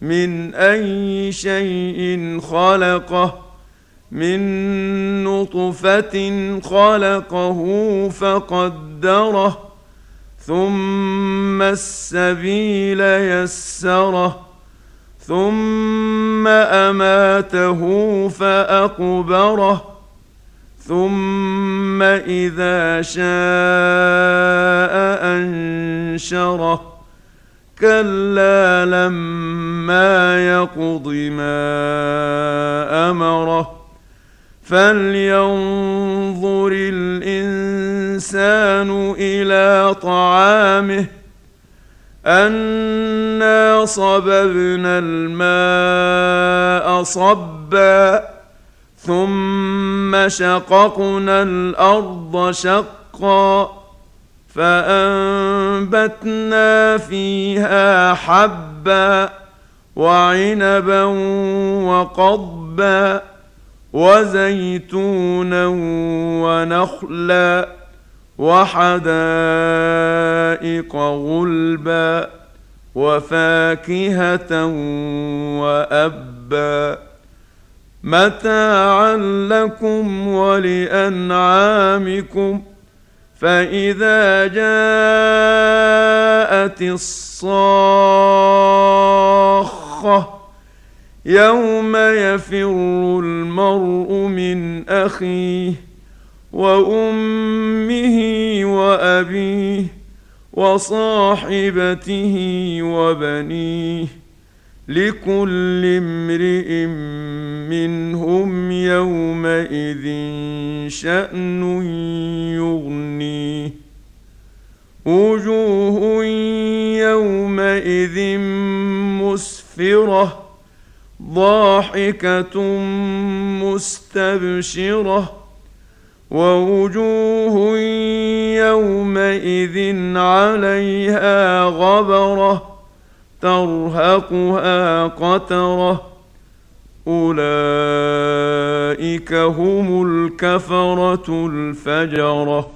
من أي شيء خلقه من نطفة خلقه فقدره ثم السبيل يسره ثم أماته فأقبره ثم إذا شاء أنشره. كلا لما يقض ما امره فلينظر الانسان إلى طعامه انا صببنا الماء صبا ثم شققنا الأرض شقا فأنبتنا فيها حبا وعنبا وقضبا وزيتونا ونخلا وحدائق غلبا وفاكهة وأبا متاعا لكم ولأنعامكم فاذا جاءت الصاخه يوم يفر المرء من اخيه وامه وابيه وصاحبته وبنيه لكل امرئ منهم يومئذ شان وجوه يومئذ مسفرة ضاحكة مستبشرة. ووجوه يومئذ عليها غبرة ترهقها قترة. أولئك هم الكفرة الفجرة.